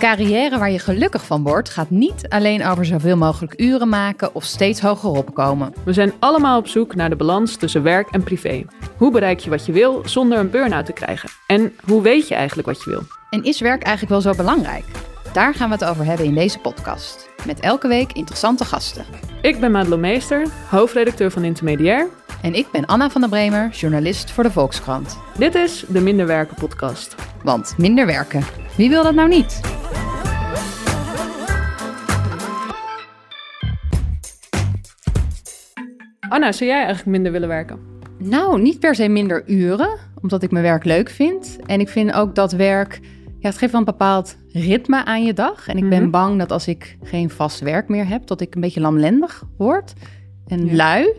Carrière waar je gelukkig van wordt, gaat niet alleen over zoveel mogelijk uren maken of steeds hoger opkomen. We zijn allemaal op zoek naar de balans tussen werk en privé. Hoe bereik je wat je wil zonder een burn-out te krijgen? En hoe weet je eigenlijk wat je wil? En is werk eigenlijk wel zo belangrijk? Daar gaan we het over hebben in deze podcast. Met elke week interessante gasten. Ik ben Madelon Meester, hoofdredacteur van Intermediair. En ik ben Anna van der Bremer, journalist voor de Volkskrant. Dit is de Minder Werken podcast. Want minder werken, wie wil dat nou niet? Anna, zou jij eigenlijk minder willen werken? Nou, niet per se minder uren, omdat ik mijn werk leuk vind. En ik vind ook dat werk, ja, het geeft wel een bepaald ritme aan je dag. En ik ben Mhm. bang dat als ik geen vast werk meer heb, dat ik een beetje lamlendig word en lui.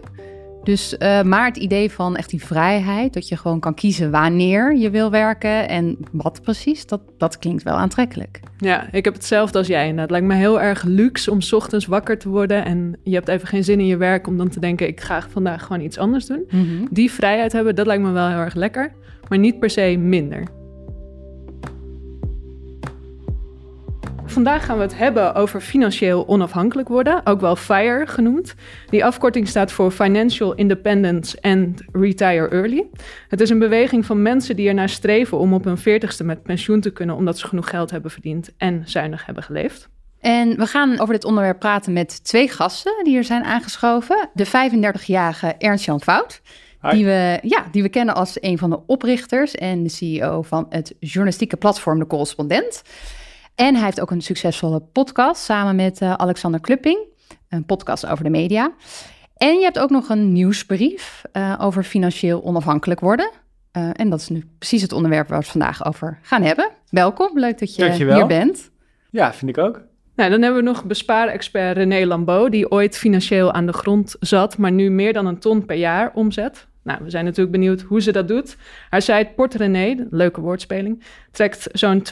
Dus, eh, maar het idee van echt die vrijheid, dat je gewoon kan kiezen wanneer je wil werken en wat precies, dat, dat klinkt wel aantrekkelijk. Ja, ik heb hetzelfde als jij. Het lijkt me heel erg luxe om 's ochtends wakker te worden en je hebt even geen zin in je werk om dan te denken, ik ga vandaag gewoon iets anders doen. Die vrijheid hebben, dat lijkt me wel heel erg lekker, maar niet per se minder. Vandaag gaan we het hebben over financieel onafhankelijk worden, ook wel FIRE genoemd. Die afkorting staat voor Financial Independence and Retire Early. Het is een beweging van mensen die ernaar streven om op hun 40ste met pensioen te kunnen, omdat ze genoeg geld hebben verdiend en zuinig hebben geleefd. En we gaan over dit onderwerp praten met twee gasten die er zijn aangeschoven. De 35-jarige Ernst-Jan Fout, die we, ja, die we kennen als een van de oprichters en de CEO van het journalistieke platform De Correspondent. En hij heeft ook een succesvolle podcast samen met eh, Alexander Klupping, een podcast over de media. En je hebt ook nog een nieuwsbrief eh, over financieel onafhankelijk worden. Eh, en dat is nu precies het onderwerp waar we het vandaag over gaan hebben. Welkom, leuk dat je Dankjewel. hier bent. Ja, vind ik ook. Nou, dan hebben we nog bespaarexpert René Lambeau, die ooit financieel aan de grond zat, maar nu meer dan een ton per jaar omzet. Nou, we zijn natuurlijk benieuwd hoe ze dat doet. Haar site Port René, leuke woordspeling, trekt zo'n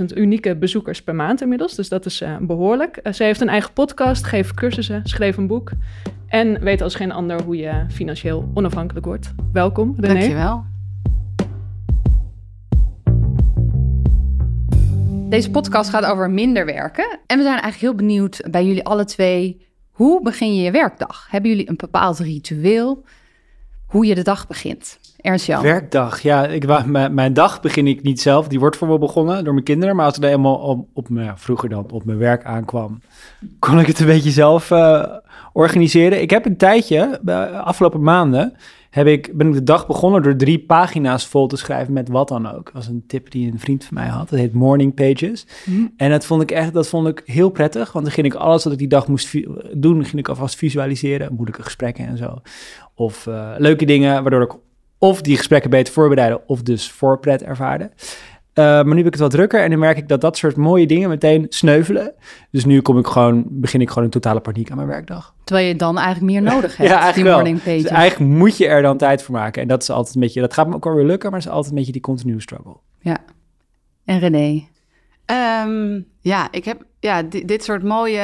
200.000 unieke bezoekers per maand inmiddels. Dus dat is eh, behoorlijk. Eh, ze heeft een eigen podcast, geeft cursussen, schreef een boek en weet als geen ander hoe je financieel onafhankelijk wordt. Welkom, René. Dankjewel. Deze podcast gaat over minder werken. En we zijn eigenlijk heel benieuwd bij jullie alle twee. Hoe begin je je werkdag? Hebben jullie een bepaald ritueel? Hoe je de dag begint? Ernst Jan. Werkdag. Ja, ik, mijn, dag begin ik niet zelf. Die wordt voor me begonnen door mijn kinderen. Maar als er eenmaal op, vroeger dan op mijn werk aankwam, kon ik het een beetje zelf eh, organiseren. Ik heb een tijdje, de afgelopen maanden, heb ik, ben ik de dag begonnen door drie pagina's vol te schrijven met wat dan ook. Dat was een tip die een vriend van mij had. Dat heet Morning Pages. En dat vond ik echt, dat vond ik heel prettig. Want dan ging ik alles wat ik die dag moest doen, ging ik alvast visualiseren. Moeilijke gesprekken en zo. Of eh, leuke dingen, waardoor ik of die gesprekken beter voorbereiden of dus voorpret ervaarde. Eh, maar nu heb ik het wat drukker en dan merk ik dat dat soort mooie dingen meteen sneuvelen. Dus nu kom ik gewoon, begin ik gewoon in totale paniek aan mijn werkdag. Terwijl je dan eigenlijk meer nodig hebt. ja, eigenlijk die morning pages. Dus eigenlijk moet je er dan tijd voor maken. En dat is altijd een beetje, dat gaat me ook wel weer lukken, maar het is altijd een beetje die continue struggle. Ja. En René. Ehm, ja, ik heb ja, di- dit soort mooie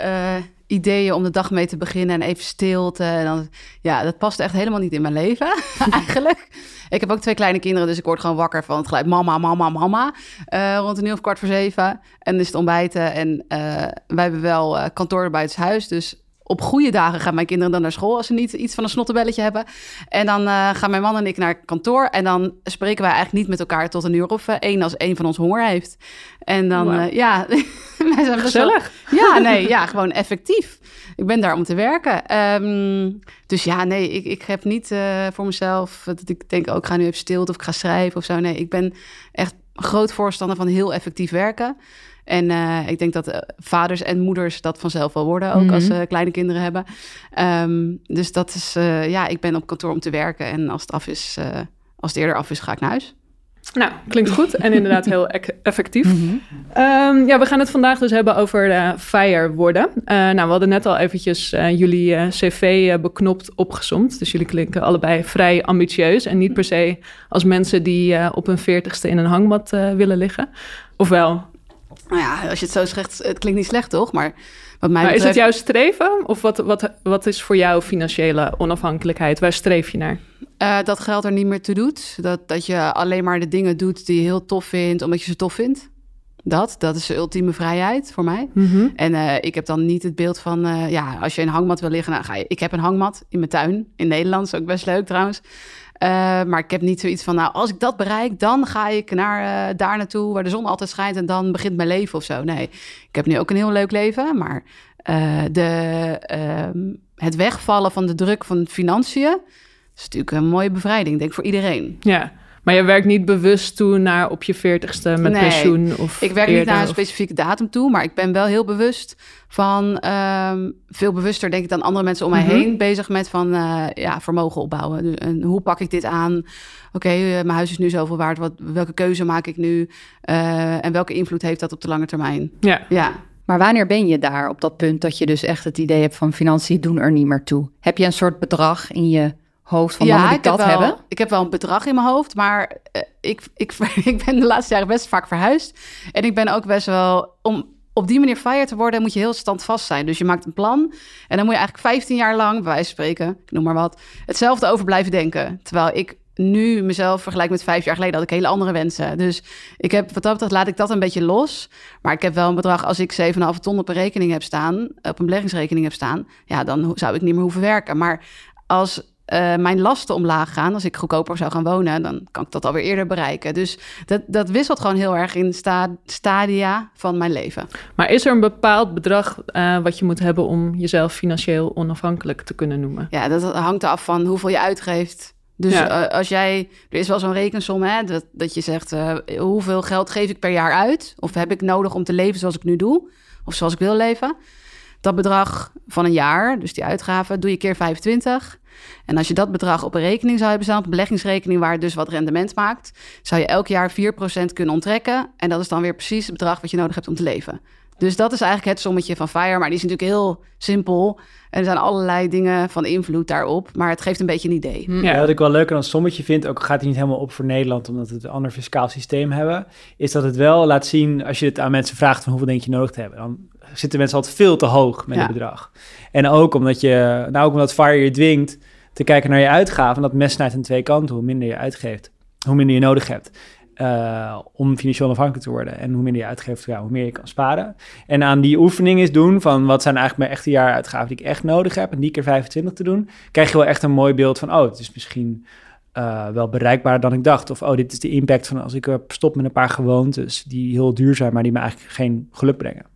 eh, ideeën om de dag mee te beginnen en even stilte. En dan, ja, dat past echt helemaal niet in mijn leven, eigenlijk. Ik heb ook twee kleine kinderen, dus ik word gewoon wakker van het geluid mama, mama, mama. eh, rond een uur of kwart voor zeven. En is het ontbijten. En eh, wij hebben wel eh, kantoor buitenshuis, dus op goede dagen gaan mijn kinderen dan naar school als ze niet iets van een snottebelletje hebben. En dan eh, gaan mijn man en ik naar kantoor. En dan spreken wij eigenlijk niet met elkaar tot een uur of eh, één als één van ons honger heeft. En dan, eh, ja, wij zijn best wel- Gezellig. ja, nee, ja, gewoon effectief. Ik ben daar om te werken. Ehm, dus ja, nee, ik, ik heb niet voor mezelf dat ik denk, oh, ik ga nu even stilte of ik ga schrijven of zo. Nee, ik ben echt groot voorstander van heel effectief werken. En eh, ik denk dat eh, vaders en moeders dat vanzelf wel worden, ook Mhm. als ze kleine kinderen hebben. Ehm, dus dat is, eh, ja, ik ben op kantoor om te werken. En als het af is, eh, als het eerder af is, ga ik naar huis. Nou, klinkt goed en inderdaad heel ec- effectief. Mhm. Ehm, ja, we gaan het vandaag dus hebben over eh FIRE worden. Eh, nou, we hadden net al eventjes eh, jullie eh, cv beknopt opgesomd. Dus jullie klinken allebei vrij ambitieus. En niet per se als mensen die eh, op hun veertigste in een hangmat willen liggen. Ofwel, Nou ja, als je het zo zegt, het klinkt niet slecht, toch? Maar wat mij maar is het jouw streven? Of wat, wat, wat is voor jou financiële onafhankelijkheid? Waar streef je naar? Eh, dat geld er niet meer toe doet. Dat, dat je alleen maar de dingen doet die je heel tof vindt, omdat je ze tof vindt. Dat, dat is de ultieme vrijheid voor mij. Mhm. En eh, ik heb dan niet het beeld van, eh, ja, als je een hangmat wil liggen, dan ga je. Ik heb een hangmat in mijn tuin in Nederland, is ook best leuk trouwens. Eh, maar ik heb niet zoiets van, nou, als ik dat bereik, dan ga ik naar, eh, daar naartoe waar de zon altijd schijnt en dan begint mijn leven of zo. Nee, ik heb nu ook een heel leuk leven, maar eh, de, ehm, het wegvallen van de druk van financiën is natuurlijk een mooie bevrijding, denk ik, voor iedereen. Ja, maar je werkt niet bewust toe naar op je veertigste met Nee, pensioen of Ik werk niet naar een of- specifieke datum toe, maar ik ben wel heel bewust van, ehm, veel bewuster denk ik dan andere mensen om mij Mhm. heen, bezig met van, eh, ja, vermogen opbouwen. Dus, en hoe pak ik dit aan? Oké, eh, mijn huis is nu zoveel waard, wat, welke keuze maak ik nu? Eh, en welke invloed heeft dat op de lange termijn? Ja, Ja, Maar wanneer ben je daar op dat punt dat je dus echt het idee hebt van financiën doen er niet meer toe? Heb je een soort bedrag in je hoofd van moet ik heb dat wel, hebben? Ik heb wel een bedrag in mijn hoofd, maar eh, ik, ik, ik ben de laatste jaren best vaak verhuisd. En ik ben ook best wel, om op die manier fire te worden, moet je heel standvast zijn. Dus je maakt een plan en dan moet je eigenlijk 15 jaar lang, bij wijze van spreken, ik noem maar wat, hetzelfde over blijven denken. Terwijl ik nu mezelf vergelijk met vijf jaar geleden, had ik hele andere wensen. Dus ik heb, wat dat betreft, laat ik dat een beetje los. Maar ik heb wel een bedrag, als ik 7,5 ton op een rekening heb staan, op een beleggingsrekening heb staan, ja, dan zou ik niet meer hoeven werken. Maar als eh, mijn lasten omlaag gaan, als ik goedkoper zou gaan wonen, dan kan ik dat alweer eerder bereiken. Dus dat, dat wisselt gewoon heel erg in sta, stadia van mijn leven. maar is er een bepaald bedrag eh, wat je moet hebben om jezelf financieel onafhankelijk te kunnen noemen? Ja, dat hangt af van hoeveel je uitgeeft. Dus Ja. eh, als jij, er is wel zo'n rekensom, hè, dat, dat je zegt, hoeveel geld geef ik per jaar uit? Of heb ik nodig om te leven zoals ik nu doe? Of zoals ik wil leven? Dat bedrag van een jaar, dus die uitgaven, doe je keer 25. En als je dat bedrag op een rekening zou hebben staan, op een beleggingsrekening waar het dus wat rendement maakt, zou je elk jaar 4% kunnen onttrekken. En dat is dan weer precies het bedrag wat je nodig hebt om te leven. Dus dat is eigenlijk het sommetje van FIRE. Maar die is natuurlijk heel simpel. En er zijn allerlei dingen van invloed daarop. Maar het geeft een beetje een idee. Ja. Ja, wat ik wel leuk aan een sommetje vind, ook gaat hij niet helemaal op voor Nederland, omdat we een ander fiscaal systeem hebben, is dat het wel laat zien, als je het aan mensen vraagt van hoeveel denk je nodig te hebben, dan zitten mensen altijd veel te hoog met Ja. het bedrag. En ook omdat je, nou ook omdat FIRE je dwingt te kijken naar je uitgaven, en dat mes snijdt aan twee kanten, hoe minder je uitgeeft, hoe minder je nodig hebt. eh, om financieel onafhankelijk te worden. En hoe minder je uitgeeft, ja, hoe meer je kan sparen. En aan die oefening is doen van wat zijn eigenlijk mijn echte jaaruitgaven die ik echt nodig heb. En die keer 25 te doen, krijg je wel echt een mooi beeld van, oh, het is misschien eh, wel bereikbaarder dan ik dacht. Of, oh, dit is de impact van als ik eh, stop met een paar gewoontes die heel duur zijn, maar die me eigenlijk geen geluk brengen.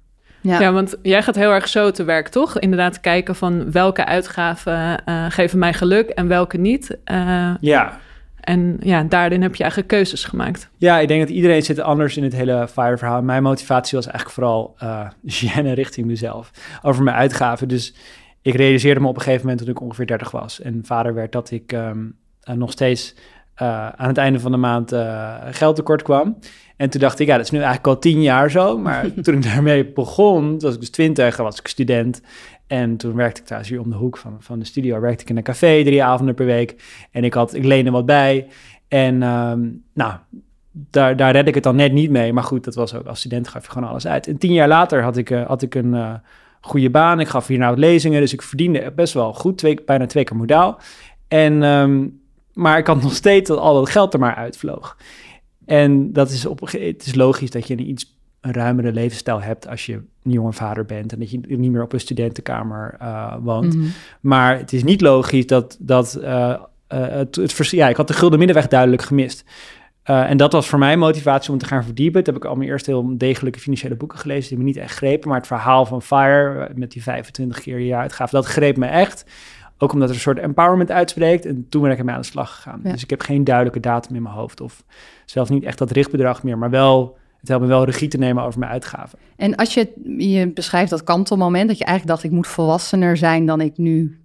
Ja. Ja, want jij gaat heel erg zo te werk, toch? Inderdaad kijken van welke uitgaven eh, geven mij geluk en welke niet. Eh, Ja. en ja, daarin heb je eigenlijk keuzes gemaakt. Ja, ik denk dat iedereen zit anders in het hele FIRE-verhaal. Mijn motivatie was eigenlijk vooral eh gêne richting mezelf. Over mijn uitgaven. Dus ik realiseerde me op een gegeven moment toen ik ongeveer 30 was. En vader werd dat ik ehm, eh, nog steeds eh, aan het einde van de maand eh, geld tekort kwam. En toen dacht ik, ja, dat is nu eigenlijk al tien jaar zo. Maar toen ik daarmee begon, was ik dus twintig, was ik student. En toen werkte ik thuis hier om de hoek van, van de studio. Werkte ik in een café drie avonden per week. En ik, had, ik leende wat bij. En ehm, nou, daar, daar red ik het dan net niet mee. Maar goed, dat was ook als student gaf je gewoon alles uit. En tien jaar later had ik, eh, had ik een eh, goede baan. Ik gaf hier nou lezingen, dus ik verdiende best wel goed. Twee, bijna twee keer modaal. En, ehm, maar ik had nog steeds dat al dat geld er maar uitvloog. En dat is op, het is logisch dat je een iets ruimere levensstijl hebt als je een jonge vader bent en dat je niet meer op een studentenkamer eh, woont. Mhm. Maar het is niet logisch dat, dat eh, eh, het, ja, ik had de gulden middenweg duidelijk gemist. En dat was voor mij motivatie om te gaan verdiepen. Toen heb ik al mijn eerste heel degelijke financiële boeken gelezen, die me niet echt grepen. Maar het verhaal van FIRE, met die 25 keer je jaaruitgave, dat greep me echt. Ook omdat er een soort empowerment uitspreekt. En toen ben ik ermee aan de slag gegaan. Ja. Dus ik heb geen duidelijke datum in mijn hoofd. Of zelfs niet echt dat richtbedrag meer. Maar wel, het helpt me wel regie te nemen over mijn uitgaven. En als je, je beschrijft dat kantelmoment, dat je eigenlijk dacht, ik moet volwassener zijn dan ik nu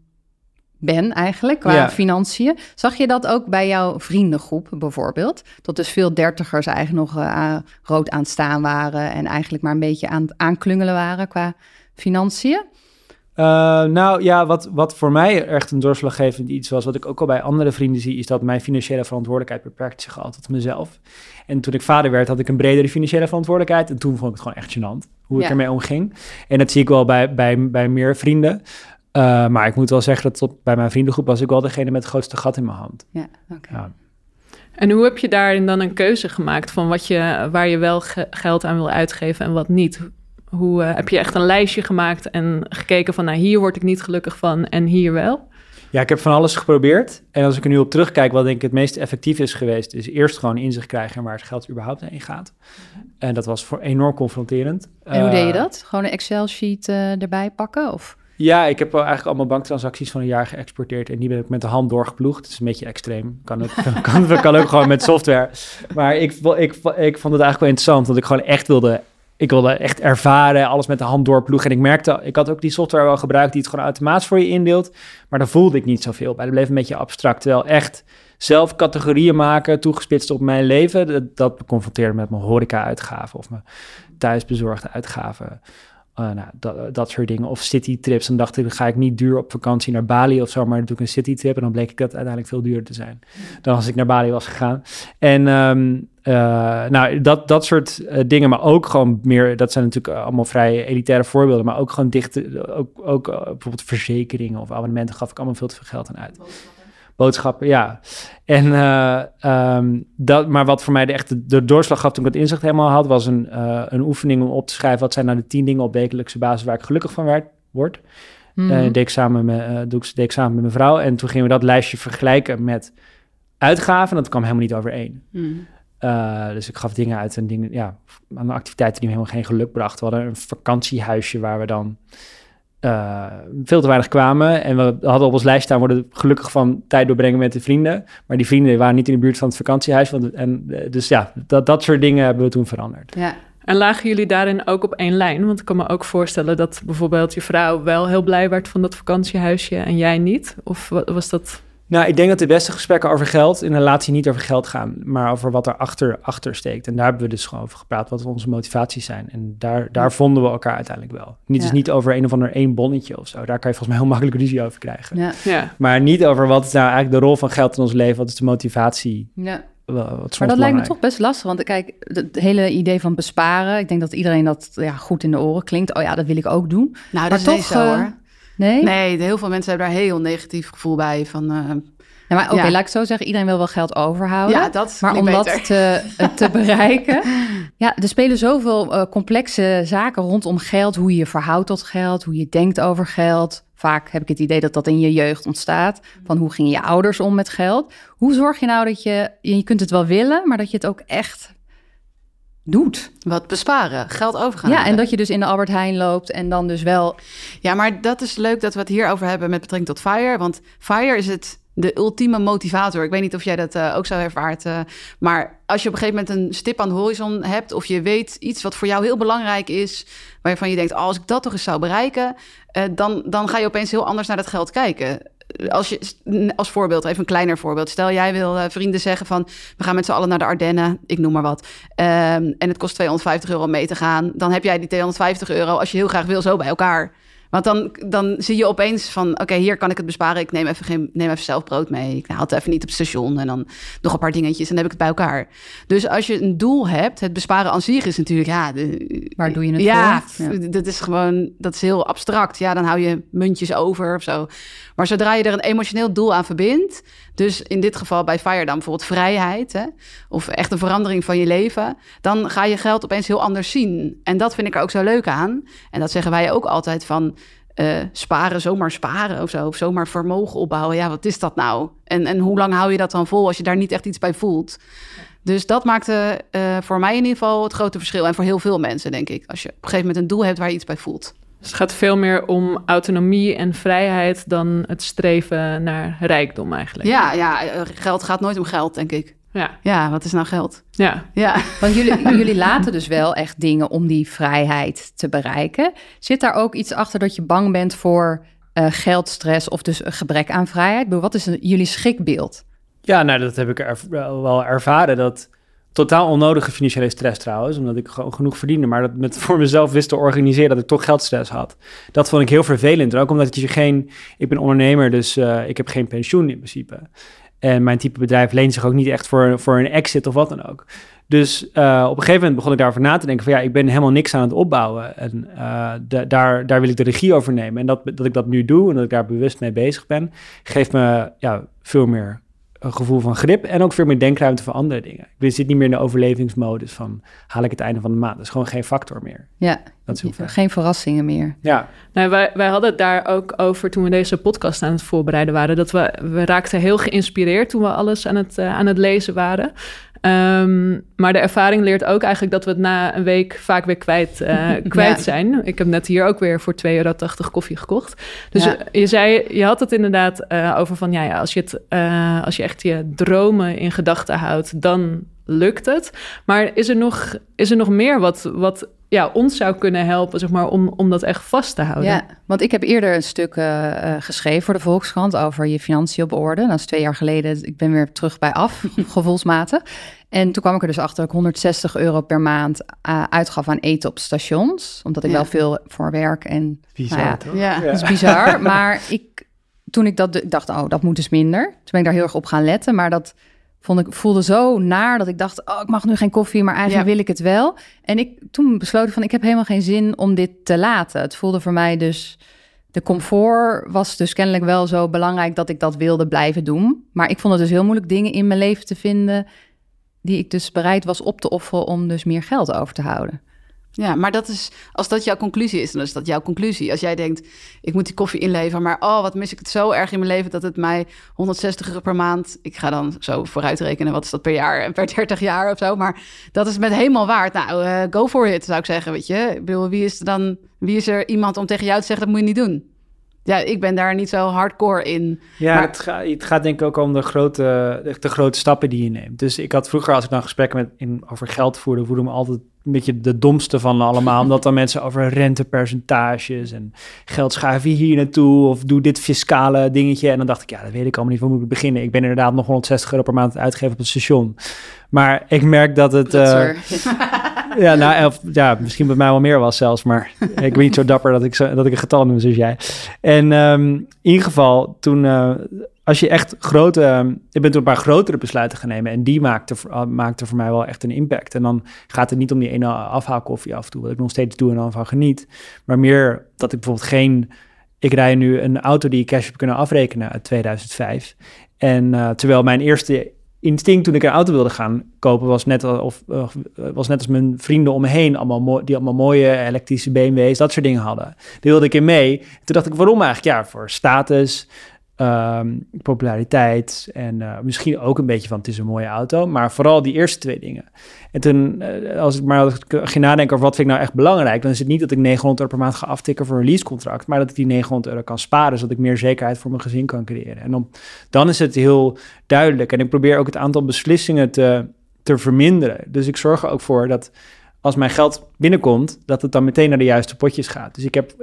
ben eigenlijk qua Ja. financiën. Zag je dat ook bij jouw vriendengroep bijvoorbeeld? Dat dus veel dertigers eigenlijk nog eh, rood aan het staan waren en eigenlijk maar een beetje aan het aanklungelen waren qua financiën. Eh, nou ja, wat, wat voor mij echt een doorslaggevend iets was, wat ik ook al bij andere vrienden zie, is dat mijn financiële verantwoordelijkheid beperkt zich altijd tot mezelf. En toen ik vader werd, had ik een bredere financiële verantwoordelijkheid. En toen vond ik het gewoon echt gênant hoe ik ermee omging. En dat zie ik wel bij, bij, bij meer vrienden. Eh, maar ik moet wel zeggen dat tot bij mijn vriendengroep was ik wel degene met het grootste gat in mijn hand. Ja, oké. Ja. En hoe heb je daarin dan een keuze gemaakt van wat je, waar je wel ge- geld aan wil uitgeven en wat niet? Hoe eh, heb je echt een lijstje gemaakt en gekeken van, nou hier word ik niet gelukkig van en hier wel? Ja, ik heb van alles geprobeerd. En als ik er nu op terugkijk, wat denk ik het meest effectief is geweest, is eerst gewoon inzicht krijgen in waar het geld überhaupt heen gaat. En dat was voor enorm confronterend. En hoe deed je Eh, dat? Gewoon een Excel-sheet eh, erbij pakken? Of? Ja, ik heb wel eigenlijk allemaal banktransacties van een jaar geëxporteerd. En die ben ik met de hand doorgeploegd. Het is een beetje extreem. Kan ook, kan, kan ook gewoon met software. Maar ik, ik, ik vond het eigenlijk wel interessant. Want ik gewoon echt wilde... Ik wilde echt ervaren, alles met de hand doorploegen. En ik merkte, ik had ook die software wel gebruikt... die het gewoon automatisch voor je indeelt. Maar daar voelde ik niet zoveel bij. Dat bleef een beetje abstract. Terwijl echt zelf categorieën maken, toegespitst op mijn leven... dat, dat confronteerde met mijn horeca-uitgaven... of mijn thuisbezorgde uitgaven... Uh, nou, dat, dat soort dingen. Of citytrips. Dan dacht ik, ga ik niet duur op vakantie naar Bali of zo, maar dan doe ik een citytrip. En dan bleek ik dat uiteindelijk veel duurder te zijn dan als ik naar Bali was gegaan. En ehm, eh, nou, dat, dat soort eh, dingen, maar ook gewoon meer, dat zijn natuurlijk allemaal vrij elitaire voorbeelden, maar ook gewoon dichte, ook, ook eh, bijvoorbeeld verzekeringen of abonnementen gaf ik allemaal veel te veel geld aan uit. Boodschappen, ja. En, eh, ehm, dat, maar wat voor mij de echte de doorslag gaf toen ik het inzicht helemaal had, was een, eh, een oefening om op te schrijven wat zijn nou de tien dingen op wekelijkse basis waar ik gelukkig van werd, word. Eh, deed, ik samen met, eh, doe ik, deed ik samen met mijn vrouw. En toen gingen we dat lijstje vergelijken met uitgaven. En dat kwam helemaal niet overeen. Hmm. Eh, dus ik gaf dingen uit en dingen, ja, aan activiteiten die me helemaal geen geluk brachten. We hadden een vakantiehuisje waar we dan eh, veel te weinig kwamen. En we hadden op ons lijst staan, worden gelukkig van tijd doorbrengen met de vrienden. Maar die vrienden waren niet in de buurt van het vakantiehuis. En, eh, dus ja, dat, dat soort dingen hebben we toen veranderd. Ja. En lagen jullie daarin ook op één lijn? Want ik kan me ook voorstellen dat bijvoorbeeld je vrouw wel heel blij werd van dat vakantiehuisje en jij niet. Of wa- was dat... Nou, ik denk dat de beste gesprekken over geld in een relatie niet over geld gaan, maar over wat er achter, achter steekt. En daar hebben we dus gewoon over gepraat, wat onze motivaties zijn. En daar, daar vonden we elkaar uiteindelijk wel. Niet, dus Ja. niet over een of ander één bonnetje of zo. Daar kan je volgens mij heel makkelijk ruzie over krijgen. Ja. Ja, Maar niet over wat is nou eigenlijk de rol van geld in ons leven, wat is de motivatie. ja. Wel, Wat Maar dat lijkt me toch best lastig. Want kijk, het hele idee van besparen. Ik denk dat iedereen dat ja, goed in de oren klinkt. Oh ja, dat wil ik ook doen. Nou, dat Maar is toch, zo eh, hoor. Nee? Nee, heel veel mensen hebben daar heel negatief gevoel bij. Van, eh, Ja, maar oké, Ja. laat ik zo zeggen. Iedereen wil wel geld overhouden. ja, dat Maar om klinkt dat beter. te, eh, te bereiken. Ja, er spelen zoveel eh, complexe zaken rondom geld. Hoe je je verhoudt tot geld, hoe je denkt over geld. Vaak heb ik het idee dat dat in je jeugd ontstaat. Van hoe gingen je ouders om met geld? Hoe zorg je nou dat je, je kunt het wel willen, maar dat je het ook echt doet? Wat besparen, geld overgaan. Ja, en dat je dus in de Albert Heijn loopt en dan dus wel... Ja, maar dat is leuk dat we het hierover hebben met betrekking tot FIRE. Want FIRE is het de ultieme motivator. Ik weet niet of jij dat eh, ook zo ervaart. eh, maar als je op een gegeven moment een stip aan de horizon hebt... of je weet iets wat voor jou heel belangrijk is... waarvan je denkt, oh, als ik dat toch eens zou bereiken... eh, dan, dan ga je opeens heel anders naar dat geld kijken. Als je, als voorbeeld, even een kleiner voorbeeld. Stel, jij wil eh, vrienden zeggen van... we gaan met z'n allen naar de Ardennen, ik noem maar wat. Ehm, en het kost 250 euro om mee te gaan. Dan heb jij die 250 euro, als je heel graag wil, zo bij elkaar... Want dan, dan zie je opeens van, oké, hier kan ik het besparen. Ik neem even, geen, neem even zelf brood mee. Ik haal het even niet op het station. En dan nog een paar dingetjes en dan heb ik het bij elkaar. Dus als je een doel hebt, het besparen aan zich is natuurlijk, ja... De, Waar doe je het ja, voor? Ja. dat is gewoon, dat is heel abstract. Ja, dan hou je muntjes over of zo. Maar zodra je er een emotioneel doel aan verbindt... dus in dit geval bij FIRE dan bijvoorbeeld vrijheid... Hè, of echt een verandering van je leven... dan ga je geld opeens heel anders zien. En dat vind ik er ook zo leuk aan. En dat zeggen wij ook altijd van... eh, sparen, zomaar sparen of zo. Of zomaar vermogen opbouwen. Ja, wat is dat nou? En, en hoe lang hou je dat dan vol als je daar niet echt iets bij voelt? Dus dat maakte eh, voor mij in ieder geval het grote verschil. En voor heel veel mensen, denk ik. Als je op een gegeven moment een doel hebt waar je iets bij voelt. Dus het gaat veel meer om autonomie en vrijheid dan het streven naar rijkdom eigenlijk. Ja, ja, eh, geld gaat nooit om geld, denk ik. Ja, Ja, wat is nou geld? ja. Ja, Want jullie, jullie laten dus wel echt dingen om die vrijheid te bereiken. Zit daar ook iets achter dat je bang bent voor uh, geldstress of dus een gebrek aan vrijheid? Wat is jullie schrikbeeld? Ja, nou, dat heb ik er, wel ervaren. Dat totaal onnodige financiële stress trouwens, omdat ik gewoon genoeg verdiende, maar dat met voor mezelf wist te organiseren dat ik toch geldstress had. Dat vond ik heel vervelend. ook omdat je geen, ik ben ondernemer, dus uh, ik heb geen pensioen in principe. En mijn type bedrijf leent zich ook niet echt voor, voor een exit of wat dan ook. Dus uh, op een gegeven moment begon ik daarover na te denken van ja, ik ben helemaal niks aan het opbouwen. En de, daar, daar wil ik de regie over nemen. En dat, dat ik dat nu doe en dat ik daar bewust mee bezig ben, geeft me ja, veel meer een gevoel van grip en ook veel meer denkruimte voor andere dingen. Ik zit niet meer in de overlevingsmodus van haal ik het einde van de maand. Dat is gewoon geen factor meer. Ja, dat is geen verrassingen meer. Ja. Nou, wij, wij hadden het daar ook over toen we deze podcast aan het voorbereiden waren. Dat we, we raakten heel geïnspireerd toen we alles aan het, uh, aan het lezen waren. Um, maar de ervaring leert ook eigenlijk dat we het na een week vaak weer kwijt, uh, kwijt zijn. Ik heb net hier ook weer voor 2,80 euro koffie gekocht. Dus ja. je zei, je had het inderdaad uh, over van ja, ja als, je het, uh, als je echt je dromen in gedachten houdt, dan lukt het. Maar is er nog, is er nog meer wat, wat ja, ons zou kunnen helpen, zeg maar, om, om dat echt vast te houden. Ja, want ik heb eerder een stuk uh, geschreven voor de Volkskrant over je financiën op orde. Dat is twee jaar geleden. Ik ben weer terug bij af, gevoelsmatig. En toen kwam ik er dus achter dat ik 160 euro per maand uh, uitgaf aan eten op stations. Omdat ik ja. wel veel voor werk en... Bizar, nou ja, toch? Ja. Dat is bizar. maar ik, toen ik dat dacht, oh, dat moet dus minder. Toen ben ik daar heel erg op gaan letten. Maar dat vond ik, voelde zo naar dat ik dacht, oh, ik mag nu geen koffie, maar eigenlijk ja. wil ik het wel. En ik toen besloten van, ik heb helemaal geen zin om dit te laten. Het voelde voor mij dus, de comfort was dus kennelijk wel zo belangrijk dat ik dat wilde blijven doen. Maar ik vond het dus heel moeilijk dingen in mijn leven te vinden die ik dus bereid was op te offeren om dus meer geld over te houden. Ja, maar dat is, als dat jouw conclusie is, dan is dat jouw conclusie. Als jij denkt, ik moet die koffie inleveren, maar oh, wat mis ik het zo erg in mijn leven dat het mij 160 euro per maand, ik ga dan zo vooruitrekenen, wat is dat per jaar, per 30 jaar of zo, maar dat is met helemaal waard. Nou, uh, go for it, zou ik zeggen, weet je. Ik bedoel, wie is dan, wie is er iemand om tegen jou te zeggen, dat moet je niet doen? Ja, ik ben daar niet zo hardcore in. Ja, maar... het, gaat, het gaat denk ik ook om de grote, de, grote stappen die je neemt. Dus ik had vroeger, als ik dan gesprekken met, in, over geld voerde, voelde me altijd een beetje de domste van allemaal. omdat dan mensen over rentepercentages en geld schuiven hier naartoe of doe dit fiscale dingetje. En dan dacht ik, ja, dat weet ik allemaal niet, waar moet ik beginnen? Ik ben inderdaad nog 160 euro per maand uitgeven op het station. Maar ik merk dat het... Uh, ja, nou, ja, misschien bij mij wel meer was zelfs, maar ik ben niet zo dapper dat ik, dat ik een getal noem zoals jij. En um, in ieder geval, toen, uh, als je echt grote, um, ik ben toen een paar grotere besluiten gaan nemen en die maakte, uh, maakte voor mij wel echt een impact. En dan gaat het niet om die ene afhaalkoffie af en toe, wat ik nog steeds doe en dan van geniet, maar meer dat ik bijvoorbeeld geen, ik rij nu een auto die ik cash heb kunnen afrekenen uit 2005. En uh, terwijl mijn eerste instinct toen ik een auto wilde gaan kopen was net, of, uh, was net als mijn vrienden om me heen, allemaal die allemaal mooie elektrische BMW's, dat soort dingen hadden. Die wilde ik in mee. Toen dacht ik, waarom eigenlijk? Ja, voor status, um, populariteit en uh, misschien ook een beetje van het is een mooie auto, maar vooral die eerste twee dingen. En toen, uh, als ik maar ging nadenken over wat vind ik nou echt belangrijk, dan is het niet dat ik 900 euro per maand ga aftikken voor een leasecontract, maar dat ik die 900 euro kan sparen, zodat ik meer zekerheid voor mijn gezin kan creëren. En dan, dan is het heel duidelijk. En ik probeer ook het aantal beslissingen te, te verminderen. Dus ik zorg er ook voor dat als mijn geld binnenkomt, dat het dan meteen naar de juiste potjes gaat. Dus ik heb,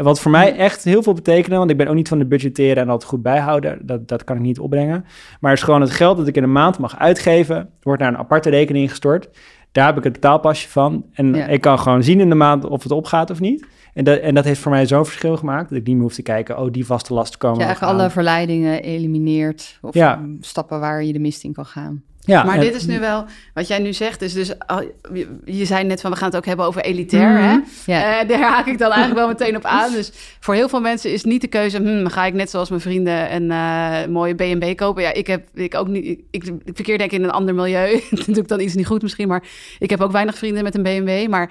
wat voor mij echt heel veel betekende, want ik ben ook niet van de budgetteren en altijd goed bijhouden, dat, dat kan ik niet opbrengen. Maar het is gewoon het geld dat ik in een maand mag uitgeven, wordt naar een aparte rekening gestort. Daar heb ik het betaalpasje van. En ik kan gewoon zien in de maand of het opgaat of niet. En dat, en dat heeft voor mij zo'n verschil gemaakt dat ik niet meer hoef te kijken, oh, die vaste lasten komen. Ja, eigenlijk alle verleidingen elimineert. Of ja. stappen waar je de mist in kan gaan. Ja, maar dit is nu wel, wat jij nu zegt, is dus, je zei net van, we gaan het ook hebben over elitair, mm -hmm. hè? Uh, daar haak ik dan eigenlijk wel meteen op aan. Dus voor heel veel mensen is niet de keuze, hm, ga ik net zoals mijn vrienden een uh, mooie B&B kopen? Ja, ik heb, ik ook niet, ik, ik verkeer denk ik in een ander milieu. dat doe ik dan iets niet goed misschien, maar ik heb ook weinig vrienden met een B&B, maar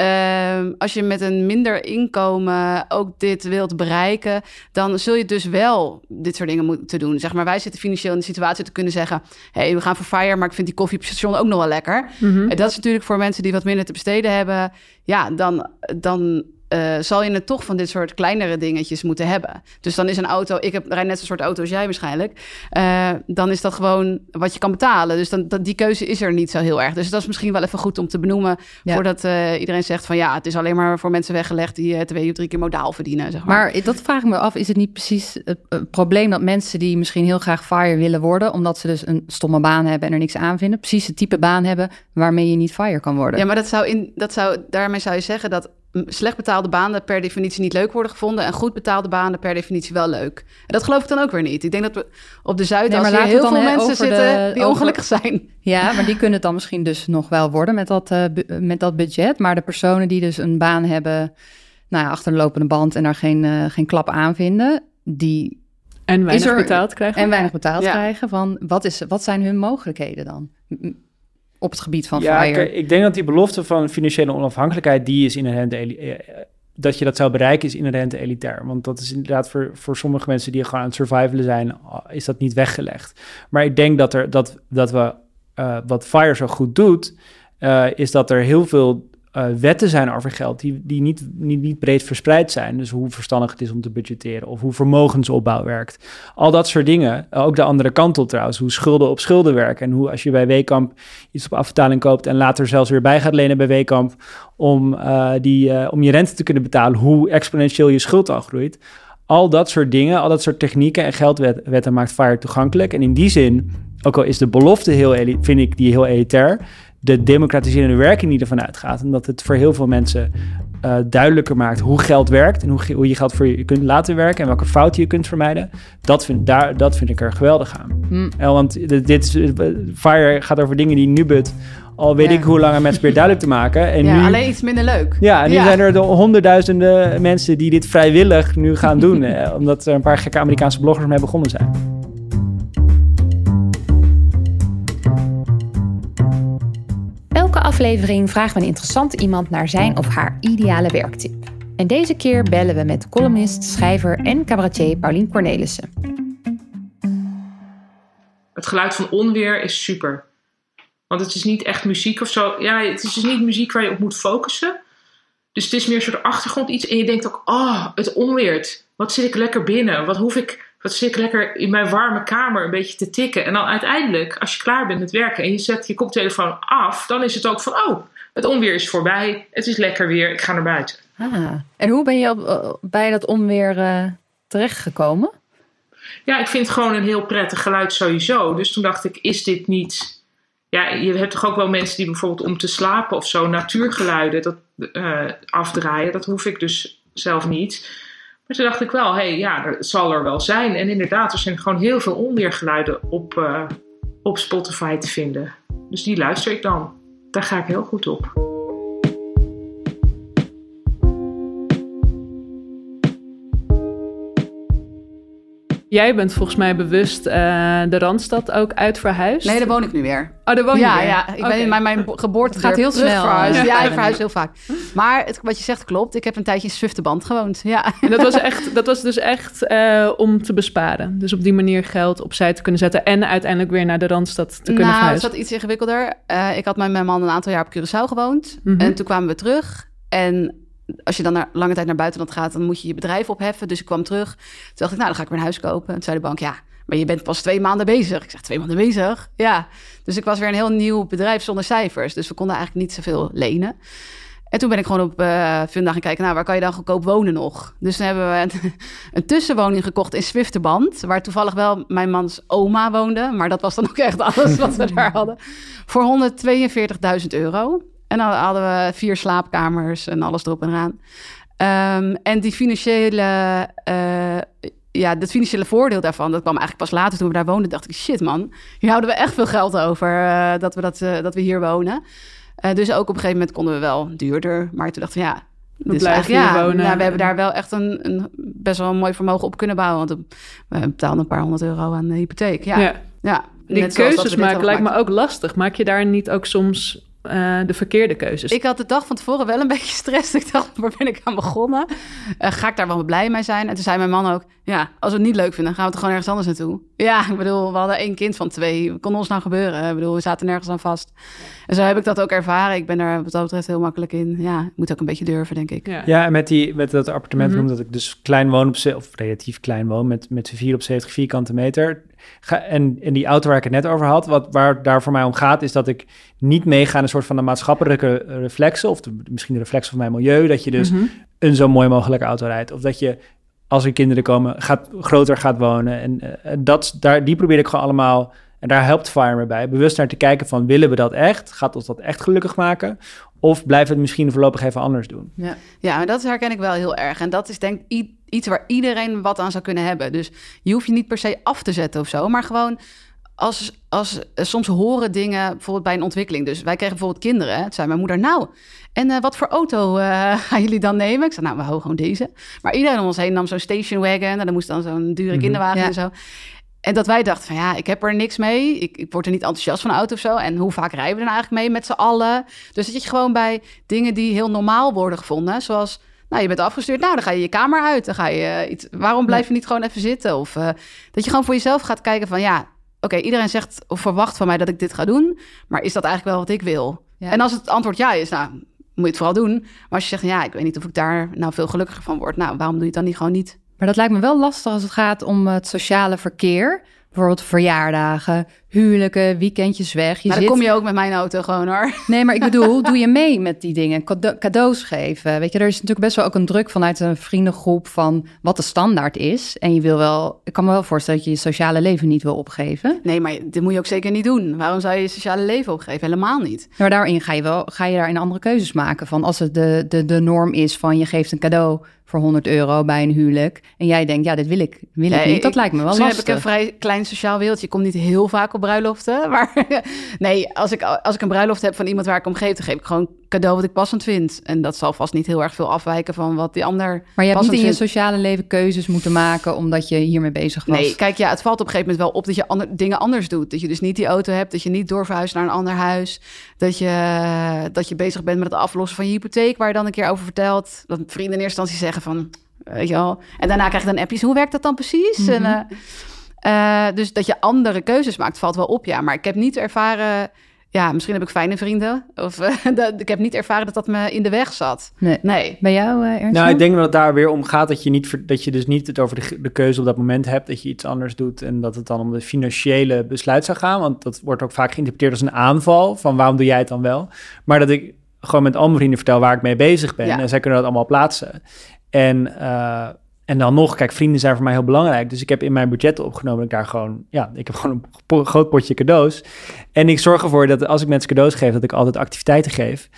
Uh, als je met een minder inkomen ook dit wilt bereiken, dan zul je dus wel dit soort dingen moeten doen. Zeg maar, wij zitten financieel in de situatie te kunnen zeggen: hé, hey, we gaan voor fire, maar ik vind die koffie op station ook nog wel lekker. Mm -hmm. Dat is natuurlijk voor mensen die wat minder te besteden hebben. Ja, dan, dan eh, zal je het toch van dit soort kleinere dingetjes moeten hebben. Dus dan is een auto, ik heb, rijd net zo'n soort auto als jij waarschijnlijk. eh, dan is dat gewoon wat je kan betalen. Dus dan, dat, die keuze is er niet zo heel erg. Dus dat is misschien wel even goed om te benoemen. Ja. Voordat eh, iedereen zegt van ja, het is alleen maar voor mensen weggelegd die twee of drie keer modaal verdienen. Zeg maar. Maar dat vraag ik me af, is het niet precies het, probleem dat mensen die misschien heel graag fire willen worden, omdat ze dus een stomme baan hebben en er niks aan vinden, precies het type baan hebben waarmee je niet fire kan worden? Ja, maar dat zou in, dat zou, daarmee zou je zeggen dat slecht betaalde banen per definitie niet leuk worden gevonden en goed betaalde banen per definitie wel leuk. En dat geloof ik dan ook weer niet. Ik denk dat we op de Nee, Zuidas laten heel veel mensen zitten de- die over- ongelukkig zijn. Ja, maar die kunnen het dan misschien dus nog wel worden met dat, eh, bu- met dat budget. Maar de personen die dus een baan hebben nou ja, achter de lopende band en daar geen, eh, geen klap aan vinden, die En weinig er- betaald krijgen. en weinig betaald Ja. krijgen, van wat, is, wat zijn hun mogelijkheden dan op het gebied van ja, fire? ik denk dat die belofte van financiële onafhankelijkheid, die is inherent, eli- eh, dat je dat zou bereiken, is inherent elitair. Want dat is inderdaad voor, voor sommige mensen die gewoon aan het survivalen zijn, ah, is dat niet weggelegd. Maar ik denk dat, er, dat, dat we, eh, wat FIRE zo goed doet, eh, is dat er heel veel eh, wetten zijn over geld die, die niet, niet, niet breed verspreid zijn. Dus hoe verstandig het is om te budgetteren of hoe vermogensopbouw werkt. Al dat soort dingen. Eh, Ook de andere kant op trouwens. Hoe schulden op schulden werken. En hoe als je bij Weekamp iets op afbetaling koopt en later zelfs weer bij gaat lenen bij Weekamp om, eh, die, om je rente te kunnen betalen, hoe exponentieel je schuld al groeit. Al dat soort dingen, al dat soort technieken en geldwetten maakt FIRE toegankelijk. En in die zin, ook al is de belofte heel, vind ik die heel elitair, de democratiserende werking die ervan uitgaat. En dat het voor heel veel mensen eh, duidelijker maakt hoe geld werkt en hoe, ge- hoe je geld voor je kunt laten werken en welke fouten je kunt vermijden. Dat vind, daar, dat vind ik er geweldig aan. Hm. En want dit, dit is, eh, FIRE gaat over dingen die Nubut al weet Ja. ik hoe lang aan mensen weer duidelijk te maken. En ja, nu, alleen iets minder leuk. ja, en nu Ja. zijn er de honderdduizenden mensen die dit vrijwillig nu gaan doen. eh, omdat er een paar gekke Amerikaanse bloggers mee begonnen zijn. Aflevering vragen we een interessante iemand naar zijn of haar ideale werktip. En deze keer bellen we met columnist, schrijver en cabaretier Paulien Cornelissen. Het geluid van onweer is super. Want het is niet echt muziek of zo. Ja, het is dus niet muziek waar je op moet focussen. Dus het is meer een soort achtergrond iets. En je denkt ook, oh, het onweert. Wat zit ik lekker binnen? Wat hoef ik... Wat zit ik lekker in mijn warme kamer een beetje te tikken? En dan uiteindelijk, als je klaar bent met werken en je zet je koptelefoon af, dan is het ook van, oh, het onweer is voorbij. Het is lekker weer. Ik ga naar buiten. Ah, en hoe ben je op, eh, bij dat onweer eh, terechtgekomen? Ja, ik vind het gewoon een heel prettig geluid sowieso. Dus toen dacht ik, is dit niet... Ja, je hebt toch ook wel mensen die bijvoorbeeld om te slapen of zo natuurgeluiden dat, eh, afdraaien. Dat hoef ik dus zelf niet. Maar toen dacht ik wel, hé, hey, ja, dat zal er wel zijn. En inderdaad, er zijn gewoon heel veel onweergeluiden op, eh, op Spotify te vinden. Dus die luister ik dan. Daar ga ik heel goed op. Jij bent volgens mij bewust eh, de Randstad ook uit verhuisd. Nee, daar woon ik nu weer. Oh, daar woon je ja, weer? ja, ik ben in mijn, mijn geboorte gaat heel snel, Ja, eh, ja, ik verhuis heel vaak. Maar het, wat je zegt klopt. Ik heb een tijdje in Zwifterband gewoond. Ja. En dat was, echt, dat was dus echt eh, om te besparen. Dus op die manier geld opzij te kunnen zetten... en uiteindelijk weer naar de Randstad te kunnen nou, het verhuizen. zat iets ingewikkelder. Ik had met mijn man een aantal jaar op Curaçao gewoond. Mhm. En toen kwamen we terug. En als je dan naar, lange tijd naar buitenland gaat... dan moet je je bedrijf opheffen. Dus ik kwam terug. Toen dacht ik, nou, dan ga ik een huis kopen. En toen zei de bank, ja, maar je bent pas twee maanden bezig. Ik zeg, twee maanden bezig? Ja. Dus ik was weer een heel nieuw bedrijf zonder cijfers. Dus we konden eigenlijk niet zoveel lenen. En toen ben ik gewoon op uh, gaan kijken, nou, waar kan je dan goedkoop wonen nog? Dus toen hebben we een, een tussenwoning gekocht in Zwifterband, waar toevallig wel mijn mans oma woonde, maar dat was dan ook echt alles wat we daar hadden, voor 142.000 euro. En dan hadden we vier slaapkamers en alles erop en eraan. Um, en die financiële, uh, ja, het financiële voordeel daarvan, dat kwam eigenlijk pas later toen we daar woonden, dacht ik, shit man, hier houden we echt veel geld over uh, dat, we dat, uh, dat we hier wonen. Dus ook op een gegeven moment konden we wel duurder. Maar toen dachten we, ja, we dus blijven hier ja, wonen. Nou, we hebben daar wel echt een, een, best wel een mooi vermogen op kunnen bouwen. Want we betaalden een paar honderd euro aan de hypotheek. Ja, ja. ja Die keuzes maken lijkt me ook lastig. Maak je daar niet ook soms eh, de verkeerde keuzes. Ik had de dag van tevoren wel een beetje stress. Ik dacht, waar ben ik aan begonnen? Uh, ga ik daar wel blij mee zijn? En toen zei mijn man ook, ja, als we het niet leuk vinden, gaan we toch gewoon ergens anders naartoe. Ja, ik bedoel, we hadden één kind van twee. Wat kon ons nou gebeuren? Ik bedoel, we zaten nergens aan vast. En zo heb ik dat ook ervaren. Ik ben er wat dat betreft heel makkelijk in. Ja, ik moet ook een beetje durven, denk ik. Ja, ja en met, die, met dat appartement mm dat ik dus klein woon op, of relatief klein woon, met, met 4 op 70 vierkante meter en, en die auto waar ik het net over had, wat, waar daar voor mij om gaat, is dat ik niet meega in een soort van de maatschappelijke reflexen, of misschien de reflexen van mijn milieu, dat je dus mhm. een zo mooi mogelijke auto rijdt. Of dat je, als er kinderen komen, gaat, groter gaat wonen. En uh, dat, daar, die probeer ik gewoon allemaal, en daar helpt Fire me bij, bewust naar te kijken van, willen we dat echt? Gaat ons dat echt gelukkig maken? Of blijven we het misschien voorlopig even anders doen? Ja, ja maar dat herken ik wel heel erg. En dat is denk ik iets waar iedereen wat aan zou kunnen hebben. Dus je hoeft je niet per se af te zetten of zo, maar gewoon als, als eh, soms horen dingen bijvoorbeeld bij een ontwikkeling. Dus wij kregen bijvoorbeeld kinderen. Het zei mijn moeder, nou, en uh, wat voor auto uh, gaan jullie dan nemen? Ik zei, nou, we houden gewoon deze. Maar iedereen om ons heen nam zo'n station wagon. En dan moest dan zo'n dure mhm. kinderwagen en zo. En dat wij dachten van ja, ik heb er niks mee. Ik, ik word er niet enthousiast van auto of zo. En hoe vaak rijden we er nou eigenlijk mee met z'n allen? Dus dat je gewoon bij dingen die heel normaal worden gevonden, zoals nou, je bent afgestuurd. Nou, dan ga je je kamer uit. Dan ga je eh, iets. Waarom blijf je niet gewoon even zitten? Of uh, dat je gewoon voor jezelf gaat kijken van ja, oké, iedereen zegt of verwacht van mij dat ik dit ga doen. Maar is dat eigenlijk wel wat ik wil? En als het antwoord ja is, nou, moet je het vooral doen. Maar als je zegt ja, ik weet niet of ik daar nou veel gelukkiger van word. Nou, waarom doe je het dan niet gewoon niet? Maar dat lijkt me wel lastig als het gaat om het sociale verkeer. Bijvoorbeeld verjaardagen, huwelijken, weekendjes weg. Je maar dan kom je ook met mijn auto gewoon hoor. Nee, maar ik bedoel, doe je mee met die dingen? cadeaus geven. Weet je, er is natuurlijk best wel ook een druk vanuit een vriendengroep van wat de standaard is. En je wil wel, ik kan me wel voorstellen dat je je sociale leven niet wil opgeven. Nee, maar dit moet je ook zeker niet doen. Waarom zou je je sociale leven opgeven? Helemaal niet. Maar daarin ga je wel, ga je daarin andere keuzes maken. Van als het de, de, de norm is van je geeft een cadeau voor 100 euro bij een huwelijk. En jij denkt, ja, dit wil ik, wil ik niet. Dat lijkt me wel lastig. heb ik een vrij klein sociaal wereldje. Ik kom niet heel vaak op bruiloften. Maar nee, als ik, als ik een bruiloft heb van iemand waar ik om geef... dan geef ik gewoon cadeau wat ik passend vind. En dat zal vast niet heel erg veel afwijken van wat die ander. Maar je hebt niet in je sociale leven keuzes moeten maken omdat je hiermee bezig was. Nee, kijk, ja, het valt op een gegeven moment wel op dat je ander, dingen anders doet. Dat je dus niet die auto hebt, dat je niet doorverhuist naar een ander huis. Dat je, dat je bezig bent met het aflossen van je hypotheek, waar je dan een keer over vertelt. Dat vrienden in eerste instantie zeggen van, weet je wel. En daarna krijg je dan appjes, hoe werkt dat dan precies? en, uh, uh, dus dat je andere keuzes maakt, valt wel op, ja. Maar ik heb niet ervaren ja, misschien heb ik fijne vrienden. Of uh, ik heb niet ervaren dat dat me in de weg zat. Nee. nee. Bij jou, uh, Ernst? Nou, ik denk dat het daar weer om gaat dat je, niet, dat je dus niet het over de, de, keuze op dat moment hebt. Dat je iets anders doet en dat het dan om de financiële besluit zou gaan. Want dat wordt ook vaak geïnterpreteerd als een aanval. Van waarom doe jij het dan wel? Maar dat ik gewoon met al mijn vrienden vertel waar ik mee bezig ben. En zij kunnen dat allemaal plaatsen. En... Uh, en dan nog, kijk, vrienden zijn voor mij heel belangrijk. Dus ik heb in mijn budget opgenomen ik daar gewoon, ja, ik heb gewoon een groot potje cadeaus. En ik zorg ervoor dat als ik mensen cadeaus geef, dat ik altijd activiteiten geef.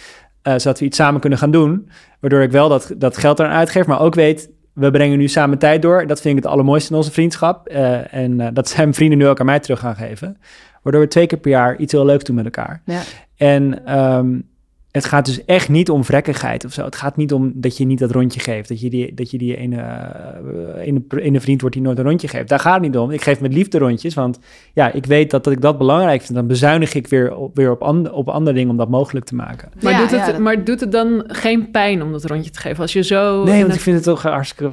Uh, zodat we iets samen kunnen gaan doen. Waardoor ik wel dat, dat geld eraan uitgeef, maar ook weet, we brengen nu samen tijd door. Dat vind ik het allermooiste in onze vriendschap. Uh, en uh, dat zijn vrienden nu ook aan mij terug gaan geven. Waardoor we twee keer per jaar iets heel leuks doen met elkaar. Ja. En um, het gaat dus echt niet om vrekkigheid of zo. Het gaat niet om dat je niet dat rondje geeft. Dat je die, dat je die ene, uh, ene, ene vriend wordt die nooit een rondje geeft. Daar gaat het niet om. Ik geef met liefde rondjes. Want ja, ik weet dat, dat ik dat belangrijk vind. Dan bezuinig ik weer op, weer op, and, op andere dingen om dat mogelijk te maken. Maar, doet het, maar doet het dan geen pijn om dat rondje te geven? Als je zo... Nee, want ik vind het toch hartstikke...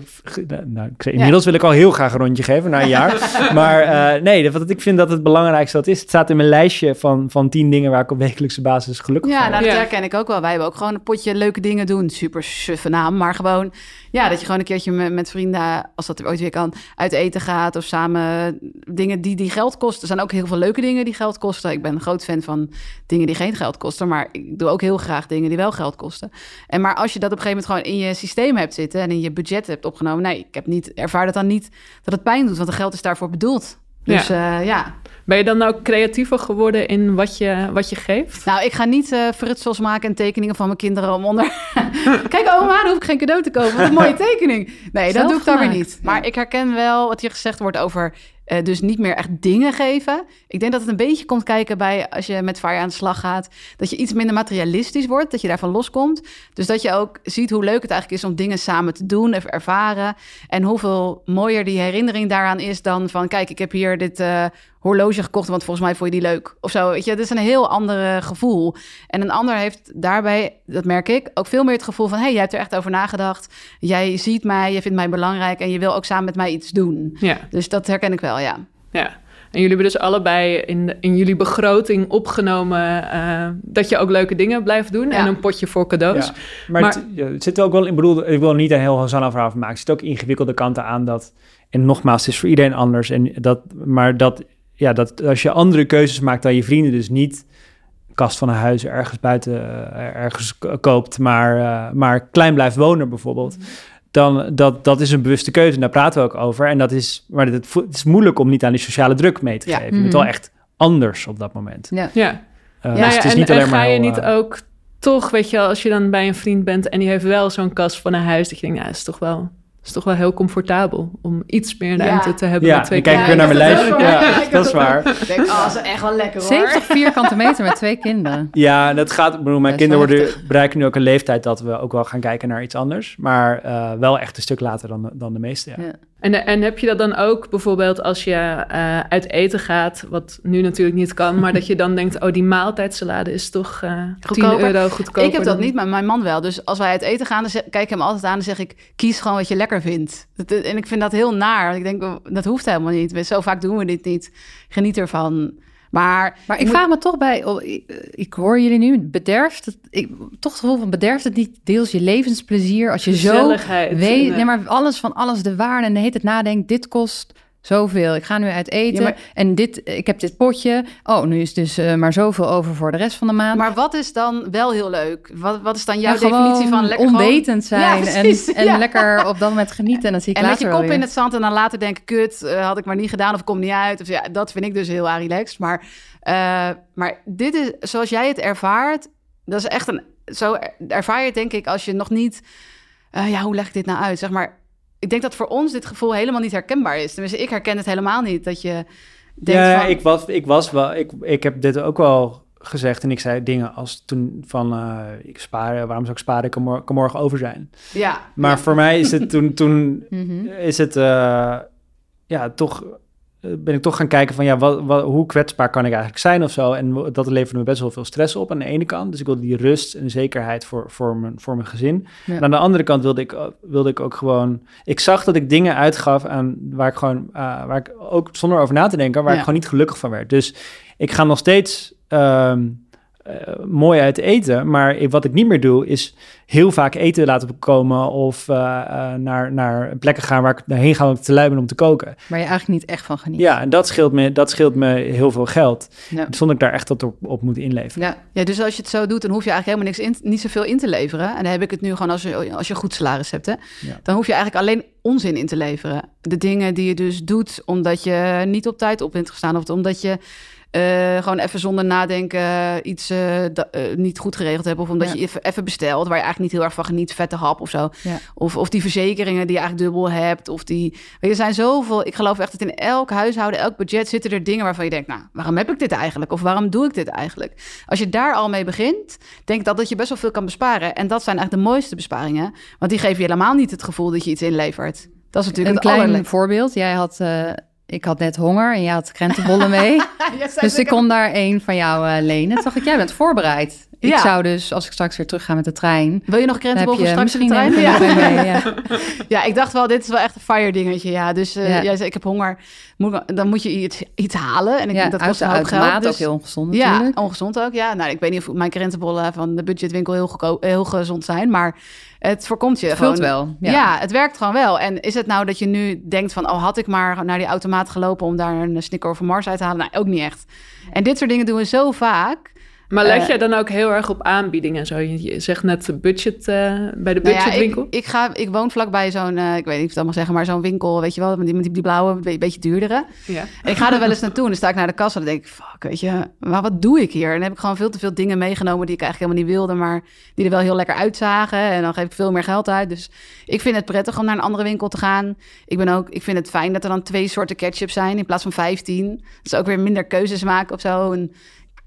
Nou, ik, inmiddels wil ik al heel graag een rondje geven na een jaar. maar uh, nee, want ik vind dat het belangrijkste dat is. Het staat in mijn lijstje van, van tien dingen waar ik op wekelijkse basis gelukkig ja, van nou, dat herken ik ook wel. Wij hebben ook gewoon een potje leuke dingen doen. Super suffe naam, maar gewoon... Ja, dat je gewoon een keertje met, met vrienden, als dat er ooit weer kan, uit eten gaat. Of samen dingen die, die geld kosten. Er zijn ook heel veel leuke dingen die geld kosten. Ik ben een groot fan van dingen die geen geld kosten. Maar ik doe ook heel graag dingen die wel geld kosten. En maar als je dat op een gegeven moment gewoon in je systeem hebt zitten... en in je budget hebt opgenomen... Nee, ik heb niet, ervaar dat dan niet dat het pijn doet. Want het geld is daarvoor bedoeld. Dus ja. Uh, ja. Ben je dan nou creatiever geworden in wat je, wat je geeft? Nou, ik ga niet uh, frutsels maken en tekeningen van mijn kinderen om onder... Kijk, oma, dan hoef ik geen cadeau te kopen. Wat een mooie tekening. Nee, dat doe ik dan weer niet. Maar ik herken wel wat hier gezegd wordt over uh, dus niet meer echt dingen geven. Ik denk dat het een beetje komt kijken bij als je met Fire aan de slag gaat. Dat je iets minder materialistisch wordt, dat je daarvan loskomt. Dus dat je ook ziet hoe leuk het eigenlijk is om dingen samen te doen, even ervaren. En hoeveel mooier die herinnering daaraan is dan van: kijk, ik heb hier dit. Uh, horloge gekocht, want volgens mij vond je die leuk. Of zo, weet je. Het is een heel ander gevoel. En een ander heeft daarbij, dat merk ik, ook veel meer het gevoel van... hé, hey, jij hebt er echt over nagedacht. Jij ziet mij, je vindt mij belangrijk... en je wil ook samen met mij iets doen. Ja. Dus dat herken ik wel, ja. Ja. En jullie hebben dus allebei in, in jullie begroting opgenomen uh, dat je ook leuke dingen blijft doen Ja. en een potje voor cadeaus. Ja, maar, Maar- het, ja, het zit ook wel, ik bedoel, ik wil niet een heel Hosanna verhaal van maken. Er zitten ook ingewikkelde kanten aan dat, en nogmaals, het is voor iedereen anders. En dat, maar dat, ja, dat als je andere keuzes maakt dan je vrienden, dus niet kast van een huis ergens buiten, eh, ergens koopt, maar, eh, maar klein blijft wonen bijvoorbeeld. Dan dat, dat is een bewuste keuze en daar praten we ook over. En dat is, maar het, het is moeilijk om niet aan die sociale druk mee te Ja. geven. Je bent Mhm. wel echt anders op dat moment. Ja. Ja. Eh, Nou dus ja, het is en, niet en alleen ga maar je heel, niet ook toch, weet je, wel, als je dan bij een vriend bent en die heeft wel zo'n kast van een huis, dat je denkt, nou, is toch wel, is toch wel heel comfortabel om iets meer Ja. ruimte te hebben Ja, met twee ik kijk weer naar mijn Ja, lijstje. dat is waar. Ja, dat is waar. Ik denk, oh, dat is echt wel lekker hoor. 70 vierkante meter met twee kinderen. Ja, dat gaat. Ik bedoel, mijn kinderen worden, bereiken nu ook een leeftijd dat we ook wel gaan kijken naar iets anders. Maar eh, wel echt een stuk later dan de, dan de meeste. Ja. En, en heb je dat dan ook bijvoorbeeld als je eh, uit eten gaat, wat nu natuurlijk niet kan, maar dat je dan denkt, oh, die maaltijdsalade is toch eh 10 Goedkoper? euro goedkoper. Ik heb dat dan- niet, maar mijn man wel. Dus als wij uit eten gaan, dan kijk ik hem altijd aan en zeg ik... kies gewoon wat je lekker vindt. Dat- En ik vind dat heel naar. Want ik denk, oh, dat hoeft helemaal niet. Zo vaak doen we dit niet. Geniet ervan. Maar, Maar ik moet- vraag me toch bij, oh, ik, ik hoor jullie nu, bederft het, ik, toch het gevoel van bederft het niet deels je levensplezier als je zo weet, nee maar alles van alles de waarde en de heet het nadenkt, dit kost zoveel. Ik ga nu uit eten Ja, maar- en dit, ik heb dit potje. Oh, nu is dus eh, maar zoveel over voor de rest van de maand. maar wat is dan wel heel leuk? Wat, wat is dan jouw Ja, gewoon definitie van lekker gewoon- onwetend zijn Ja, en, en lekker op dat moment genieten. En dan zie ik En met je kop in het zand en dan later denken... kut, eh, had ik maar niet gedaan of kom niet uit. Of, ja, dat vind ik dus heel relaxed. Maar, eh, maar dit is, zoals jij het ervaart... dat is echt een... Zo er- ervaar je het denk ik als je nog niet... ja, hoe leg ik dit nou uit? Zeg maar, ik denk dat voor ons dit gevoel helemaal niet herkenbaar is. Tenminste, ik herken het helemaal niet. Dat je denkt ja, van... ik was, ik was wel. Ik, ik heb dit ook wel gezegd en ik zei dingen als toen van eh, ik spaar, waarom zou ik sparen? Ik kan, mor- kan morgen over zijn. ja, Maar ja. voor mij is het toen, toen Mhm. is het eh, ja toch ben ik toch gaan kijken van ja, wat, wat, hoe kwetsbaar kan ik eigenlijk zijn of zo. En dat leverde me best wel veel stress op aan de ene kant. Dus ik wilde die rust en zekerheid voor, voor, mijn, voor mijn gezin. Ja. En aan de andere kant wilde ik, o- wilde ik ook gewoon... Ik zag dat ik dingen uitgaf aan waar ik gewoon... eh, waar ik ook zonder over na te denken, waar Ja. ik gewoon niet gelukkig van werd. Dus ik ga nog steeds... ehm, eh, mooi uit eten, maar ik- wat ik niet meer doe is heel vaak eten laten komen of eh, eh, naar, naar plekken gaan waar ik heen ga om te lui ben om te koken. Waar je eigenlijk niet echt van geniet. Ja, en dat scheelt me, dat scheelt me heel veel geld. Ja. Zonder ik daar echt wat op, op moet inleveren. Ja. Ja, dus als je het zo doet, dan hoef je eigenlijk helemaal niks in, niet zoveel in te leveren. En dan heb ik het nu gewoon als je, als je goed salaris hebt. Hè? Ja. Dan hoef je eigenlijk alleen onzin in te leveren. De dingen die je dus doet omdat je niet op tijd op bent gestaan. Of omdat je eh, gewoon even zonder nadenken iets eh, da- eh, niet goed geregeld hebt. Of omdat Ja. je even, even bestelt waar je eigenlijk niet heel erg van geniet. Vette hap of zo. Ja. Of, of die verzekeringen die je eigenlijk dubbel hebt. Of die... Weet er zijn zoveel... Ik geloof echt dat in elk huishouden, elk budget zitten er dingen waarvan je denkt... Nou, waarom heb ik dit eigenlijk? Of waarom doe ik dit eigenlijk? Als je daar al mee begint, denk ik dat, dat je best wel veel kan besparen. En dat zijn eigenlijk de mooiste besparingen. Want die geven je helemaal niet het gevoel dat je iets inlevert. Dat is natuurlijk Een klein voorbeeld. Jij had, eh, ik had net honger en jij had krentenbollen mee. dus ik kon daar één van jou eh, lenen. Toen dacht ik, jij bent voorbereid. Ik Ja. zou dus, als ik straks weer terug ga met de trein... Wil je nog Dan heb krentenbol voor je straks in de trein? Ja. mee, ja. ja, ik dacht wel, dit is wel echt een fire dingetje. Ja, dus eh, Ja. jij zei, ik heb honger. Moet, dan moet je iets, iets halen. En ik, ja, dat uit kost een hoop geld. automaat, dus- ook heel ongezond Ja, natuurlijk. ongezond ook. Ja, nou, ik weet niet of mijn krentenbollen van de budgetwinkel heel, heel gezond zijn, maar het voorkomt je Het gewoon. wel. Ja. Ja. het werkt gewoon wel. En is het nou dat je nu denkt van, oh, had ik maar naar die automaat gelopen om daar een Snicker of een Mars uit te halen? Nou, ook niet echt. En dit soort dingen doen we zo vaak. Maar let Eh, jij dan ook heel erg op aanbiedingen? Zo, je, zegt net budget, eh, bij de Nou ja, budgetwinkel. ik, ik, ga, ik woon vlakbij zo'n, eh, ik weet niet of ik het allemaal zeggen, maar zo'n winkel, weet je wel, met die, met die, blauwe, een be- beetje duurdere. ja. En ik ga er wel eens naartoe en dan sta ik naar de kassa en dan denk ik, fuck, weet je, maar wat doe ik hier? En dan heb ik gewoon veel te veel dingen meegenomen die ik eigenlijk helemaal niet wilde, maar die er wel heel lekker uitzagen. En dan geef ik veel meer geld uit. Dus ik vind het prettig om naar een andere winkel te gaan. Ik, ben ook, ik vind het fijn dat er dan twee soorten ketchup zijn in plaats van 15. Dus ook weer minder keuzes maken of zo. En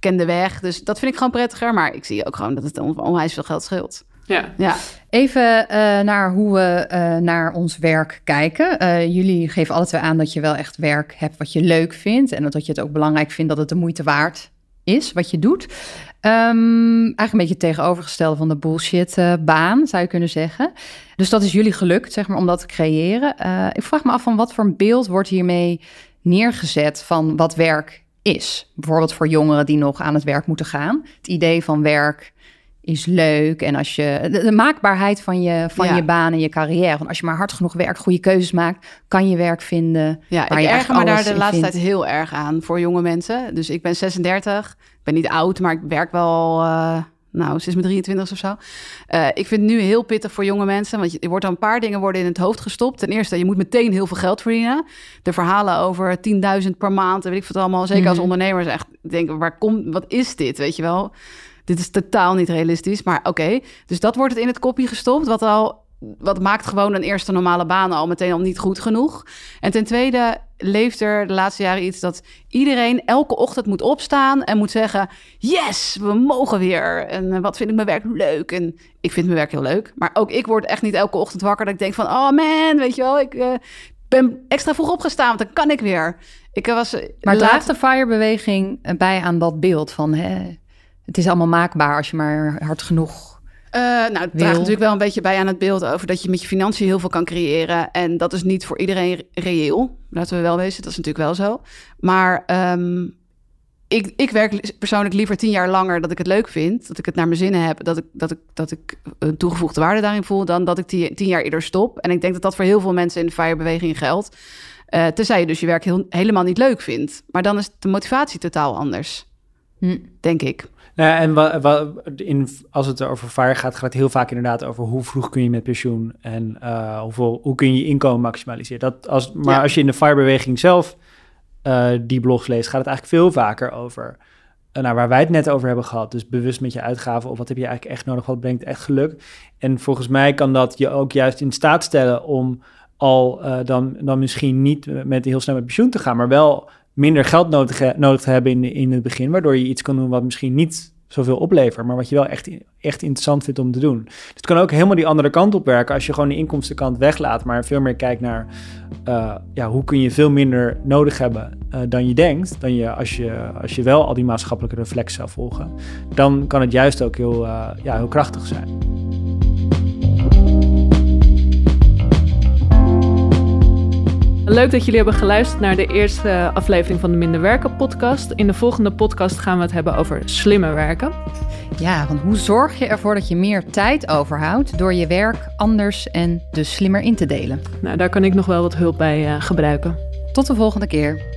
ik ken de weg. Dus dat vind ik gewoon prettiger. Maar ik zie ook gewoon dat het on- onwijs veel geld scheelt. Ja. Ja. Even eh, naar hoe we eh, naar ons werk kijken. Eh, jullie geven alle twee aan dat je wel echt werk hebt wat je leuk vindt. En dat je het ook belangrijk vindt dat het de moeite waard is wat je doet. Ehm, eigenlijk een beetje het tegenovergestelde van de bullshit eh, baan, zou je kunnen zeggen. Dus dat is jullie gelukt, zeg maar, om dat te creëren. Eh, ik vraag me af van wat voor een beeld wordt hiermee neergezet van wat werk is. Bijvoorbeeld voor jongeren die nog aan het werk moeten gaan. Het idee van werk is leuk. En als je de, de maakbaarheid van, je, van Ja. je baan en je carrière. Want als je maar hard genoeg werkt, goede keuzes maakt, kan je werk vinden. Ja, waar ik je erger me daar de laatste vindt. tijd heel erg aan voor jonge mensen. Dus ik ben 36, ik ben niet oud, maar ik werk wel, eh, nou, sinds mijn 23 of zo. Eh, ik vind het nu heel pittig voor jonge mensen, want je, er wordt al een paar dingen worden in het hoofd gestopt. Ten eerste, je moet meteen heel veel geld verdienen. De verhalen over 10.000 per maand, en weet ik wat allemaal, zeker als Mhm. ondernemers, echt denken, waar komt, wat is dit, weet je wel? Dit is totaal niet realistisch, maar oké. Dus dat wordt het in het kopje gestopt, wat al wat maakt gewoon een eerste normale baan al meteen al niet goed genoeg. En ten tweede leeft er de laatste jaren iets dat iedereen elke ochtend moet opstaan en moet zeggen: Yes, we mogen weer. En eh, wat vind ik mijn werk leuk? En ik vind mijn werk heel leuk. Maar ook ik word echt niet elke ochtend wakker dat ik denk van: Oh man, weet je wel, ik eh, ben extra vroeg opgestaan, want dan kan ik weer. Ik was. eh, Maar laat- draagt de FIRE-beweging bij aan dat beeld van... Hè, het is allemaal maakbaar als je maar hard genoeg... Eh, nou, het draagt natuurlijk wel een beetje bij aan het beeld over dat je met je financiën heel veel kan creëren. En dat is niet voor iedereen reëel. Laten we wel wezen, dat is natuurlijk wel zo. Maar ehm, ik, ik werk li- persoonlijk liever tien jaar langer dat ik het leuk vind. Dat ik het naar mijn zinnen heb. Dat ik, dat ik, dat ik een toegevoegde waarde daarin voel. Dan dat ik tien, tien jaar eerder stop. En ik denk dat dat voor heel veel mensen in de FIRE-beweging geldt. Eh tenzij je dus je werk heel, helemaal niet leuk vindt. Maar dan is de motivatie totaal anders. Hm. Denk ik. Nou, ja, en wa, wa- in, als het over FIRE gaat, gaat het heel vaak inderdaad over hoe vroeg kun je met pensioen en eh, hoeveel, hoe kun je je inkomen maximaliseren. Dat als, maar Ja. als je in de FIRE-beweging zelf eh, die blogs leest, gaat het eigenlijk veel vaker over eh, nou, waar wij het net over hebben gehad. Dus bewust met je uitgaven of wat heb je eigenlijk echt nodig, wat brengt echt geluk. En volgens mij kan dat je ook juist in staat stellen om al dan, dan misschien niet met heel snel met pensioen te gaan, maar wel minder geld nodig, he- nodig te hebben in, in het begin, waardoor je iets kan doen wat misschien niet zoveel oplevert, maar wat je wel echt, echt interessant vindt om te doen. Dus het kan ook helemaal die andere kant op werken als je gewoon de inkomstenkant weglaat, maar veel meer kijkt naar eh, ja, hoe kun je veel minder nodig hebben eh, dan je denkt, dan je als, je als je wel al die maatschappelijke reflex zou volgen, dan kan het juist ook heel, eh, ja, heel krachtig zijn. Leuk dat jullie hebben geluisterd naar de eerste aflevering van de Minder Werken podcast. In de volgende podcast gaan we het hebben over slimmer werken. Ja, want hoe zorg je ervoor dat je meer tijd overhoudt... door je werk anders en dus slimmer in te delen? Nou, daar kan ik nog wel wat hulp bij eh, gebruiken. Tot de volgende keer.